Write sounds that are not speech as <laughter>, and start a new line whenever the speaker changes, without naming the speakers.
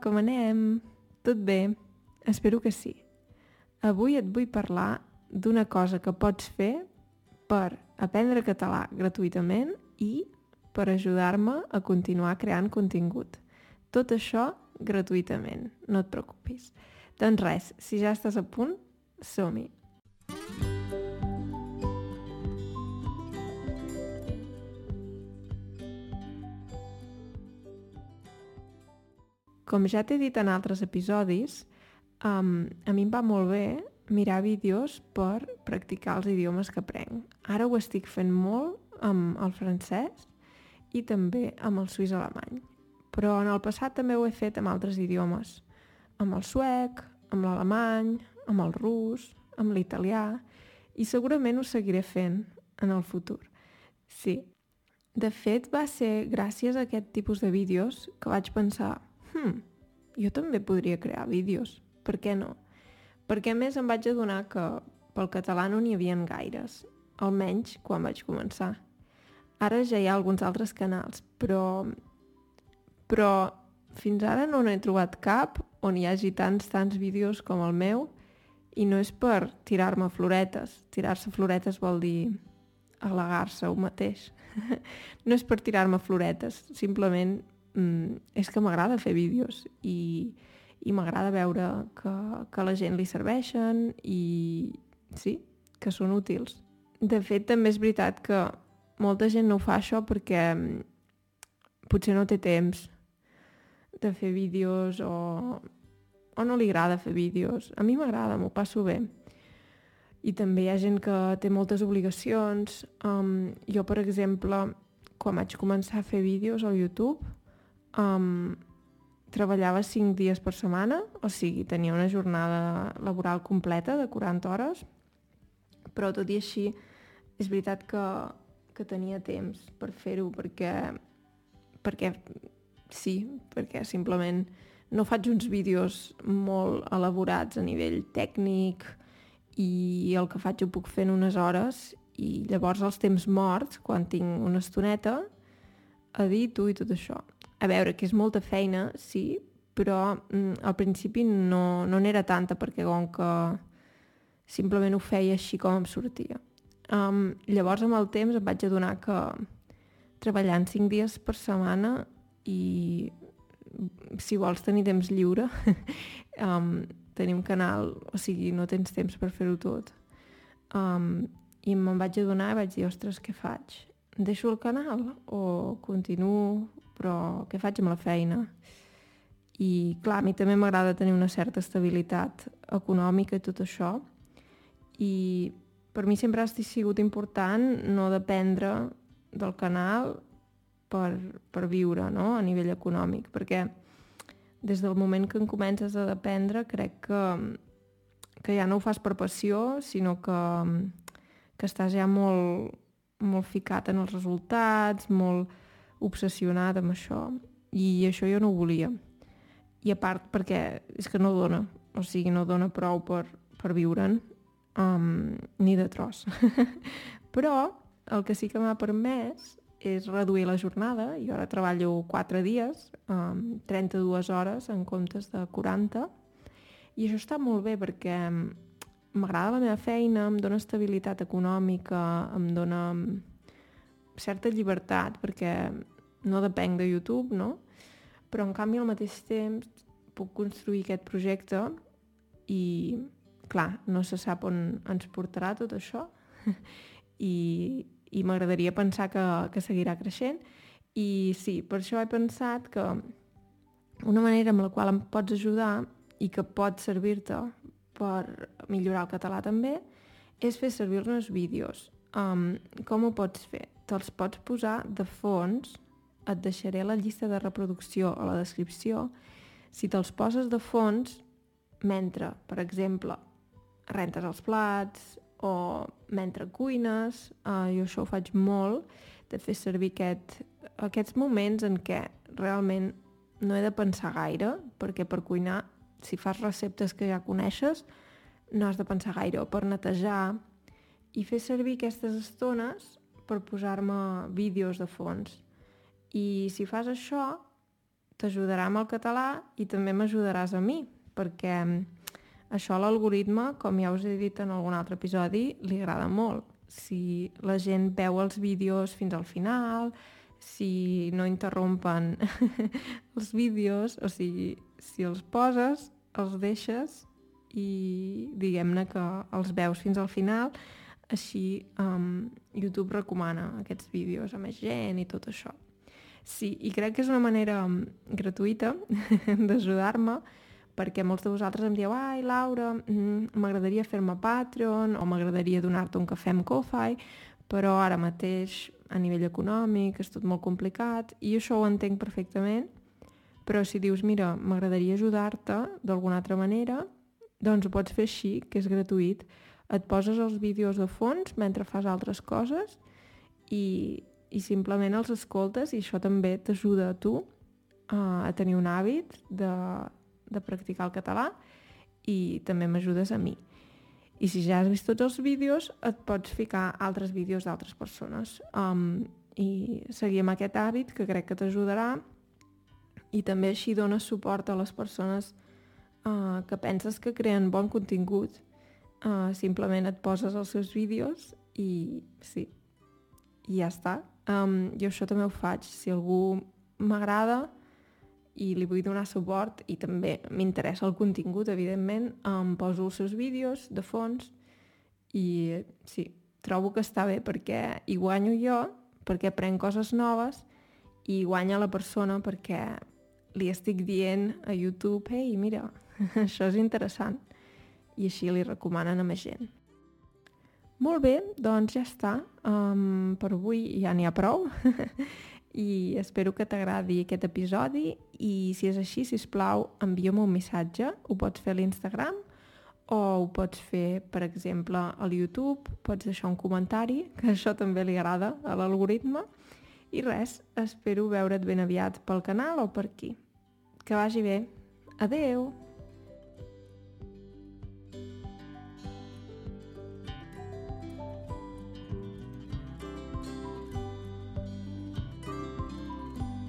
Com anem? Tot bé? Espero que sí. Avui et vull parlar d'una cosa que pots fer per aprendre català gratuïtament i per ajudar-me a continuar creant contingut. Tot això gratuïtament, no et preocupis. Doncs res, si ja estàs a punt, som-hi. Com ja t'he dit en altres episodis, um, a mi em va molt bé mirar vídeos per practicar els idiomes que aprenc. Ara ho estic fent molt amb el francès i també amb el suís alemany. Però en el passat també ho he fet amb altres idiomes. Amb el suec, amb l'alemany, amb el rus, amb l'italià i segurament ho seguiré fent en el futur. Sí. De fet, va ser gràcies a aquest tipus de vídeos que vaig pensar hmm, jo també podria crear vídeos, per què no? Perquè a més em vaig adonar que pel català no n'hi havia gaires, almenys quan vaig començar. Ara ja hi ha alguns altres canals, però, però fins ara no n'he trobat cap on hi hagi tants, tants vídeos com el meu i no és per tirar-me floretes. Tirar-se floretes vol dir alegar-se un mateix. <laughs> no és per tirar-me floretes, simplement mm, és que m'agrada fer vídeos i, i m'agrada veure que, que la gent li serveixen i sí, que són útils. De fet, també és veritat que molta gent no ho fa això perquè mm, potser no té temps de fer vídeos o, o no li agrada fer vídeos. A mi m'agrada, m'ho passo bé. I també hi ha gent que té moltes obligacions. Um, jo, per exemple, quan vaig començar a fer vídeos al YouTube, um, treballava 5 dies per setmana, o sigui, tenia una jornada laboral completa de 40 hores, però tot i així és veritat que, que tenia temps per fer-ho perquè, perquè sí, perquè simplement no faig uns vídeos molt elaborats a nivell tècnic i el que faig ho puc fer en unes hores i llavors els temps morts, quan tinc una estoneta, edito i tot això. A veure, que és molta feina, sí, però mm, al principi no, no n'era tanta perquè com que simplement ho feia així com em sortia. Um, llavors amb el temps em vaig adonar que treballant cinc dies per setmana i si vols tenir temps lliure <laughs> um, tenir un canal, o sigui, no tens temps per fer-ho tot. Um, I me'n vaig adonar i vaig dir, ostres, què faig? Deixo el canal o continuo però què faig amb la feina? I clar, a mi també m'agrada tenir una certa estabilitat econòmica i tot això. I per mi sempre ha sigut important no dependre del canal per, per viure no? a nivell econòmic, perquè des del moment que en comences a dependre crec que, que ja no ho fas per passió, sinó que, que estàs ja molt, molt ficat en els resultats, molt obsessionat amb això i això jo no ho volia. I a part perquè és que no dona, o sigui, no dona prou per, per viure'n, um, ni de tros. <laughs> Però el que sí que m'ha permès és reduir la jornada. Jo ara treballo 4 dies, um, 32 hores en comptes de 40, i això està molt bé perquè m'agrada la meva feina, em dona estabilitat econòmica, em dona certa llibertat, perquè no depenc de YouTube, no? Però en canvi al mateix temps puc construir aquest projecte i, clar, no se sap on ens portarà tot això <laughs> i, i m'agradaria pensar que, que seguirà creixent i sí, per això he pensat que una manera amb la qual em pots ajudar i que pot servir-te per millorar el català també és fer servir els vídeos. Um, com ho pots fer? Te'ls pots posar de fons et deixaré la llista de reproducció a la descripció si te'ls poses de fons mentre, per exemple, rentes els plats o mentre cuines, eh, jo això ho faig molt, de fer servir aquest, aquests moments en què realment no he de pensar gaire, perquè per cuinar, si fas receptes que ja coneixes, no has de pensar gaire, o per netejar, i fer servir aquestes estones per posar-me vídeos de fons. I si fas això, t'ajudarà amb el català i també m'ajudaràs a mi, perquè això a l'algoritme, com ja us he dit en algun altre episodi, li agrada molt. Si la gent veu els vídeos fins al final, si no interrompen <laughs> els vídeos, o sigui, si els poses, els deixes i diguem-ne que els veus fins al final, així um, YouTube recomana aquests vídeos a més gent i tot això. Sí, i crec que és una manera gratuïta <laughs> d'ajudar-me perquè molts de vosaltres em dieu ai, Laura, mm, m'agradaria fer-me Patreon o m'agradaria donar-te un cafè amb Ko-Fi, però ara mateix a nivell econòmic és tot molt complicat i això ho entenc perfectament, però si dius, mira, m'agradaria ajudar-te d'alguna altra manera, doncs ho pots fer així, que és gratuït. Et poses els vídeos de fons mentre fas altres coses i, i simplement els escoltes i això també t'ajuda a tu uh, a tenir un hàbit de, de practicar el català i també m'ajudes a mi. I si ja has vist tots els vídeos, et pots ficar altres vídeos d'altres persones um, i seguir amb aquest hàbit que crec que t'ajudarà i també així dones suport a les persones uh, que penses que creen bon contingut. Uh, simplement et poses els seus vídeos i sí, i ja està. Um, jo això també ho faig. Si algú m'agrada i li vull donar suport i també m'interessa el contingut, evidentment, em poso els seus vídeos de fons i sí, trobo que està bé perquè hi guanyo jo, perquè aprenc coses noves i guanya la persona perquè li estic dient a YouTube, ei, mira, <laughs> això és interessant. I així li recomanen a més gent. Molt bé, doncs ja està. Um, per avui ja n'hi ha prou. <laughs> I espero que t'agradi aquest episodi i si és així, si plau, envia'm un missatge. Ho pots fer a l'Instagram o ho pots fer, per exemple, al YouTube. Pots deixar un comentari, que això també li agrada a l'algoritme. I res, espero veure't ben aviat pel canal o per aquí. Que vagi bé. Adeu!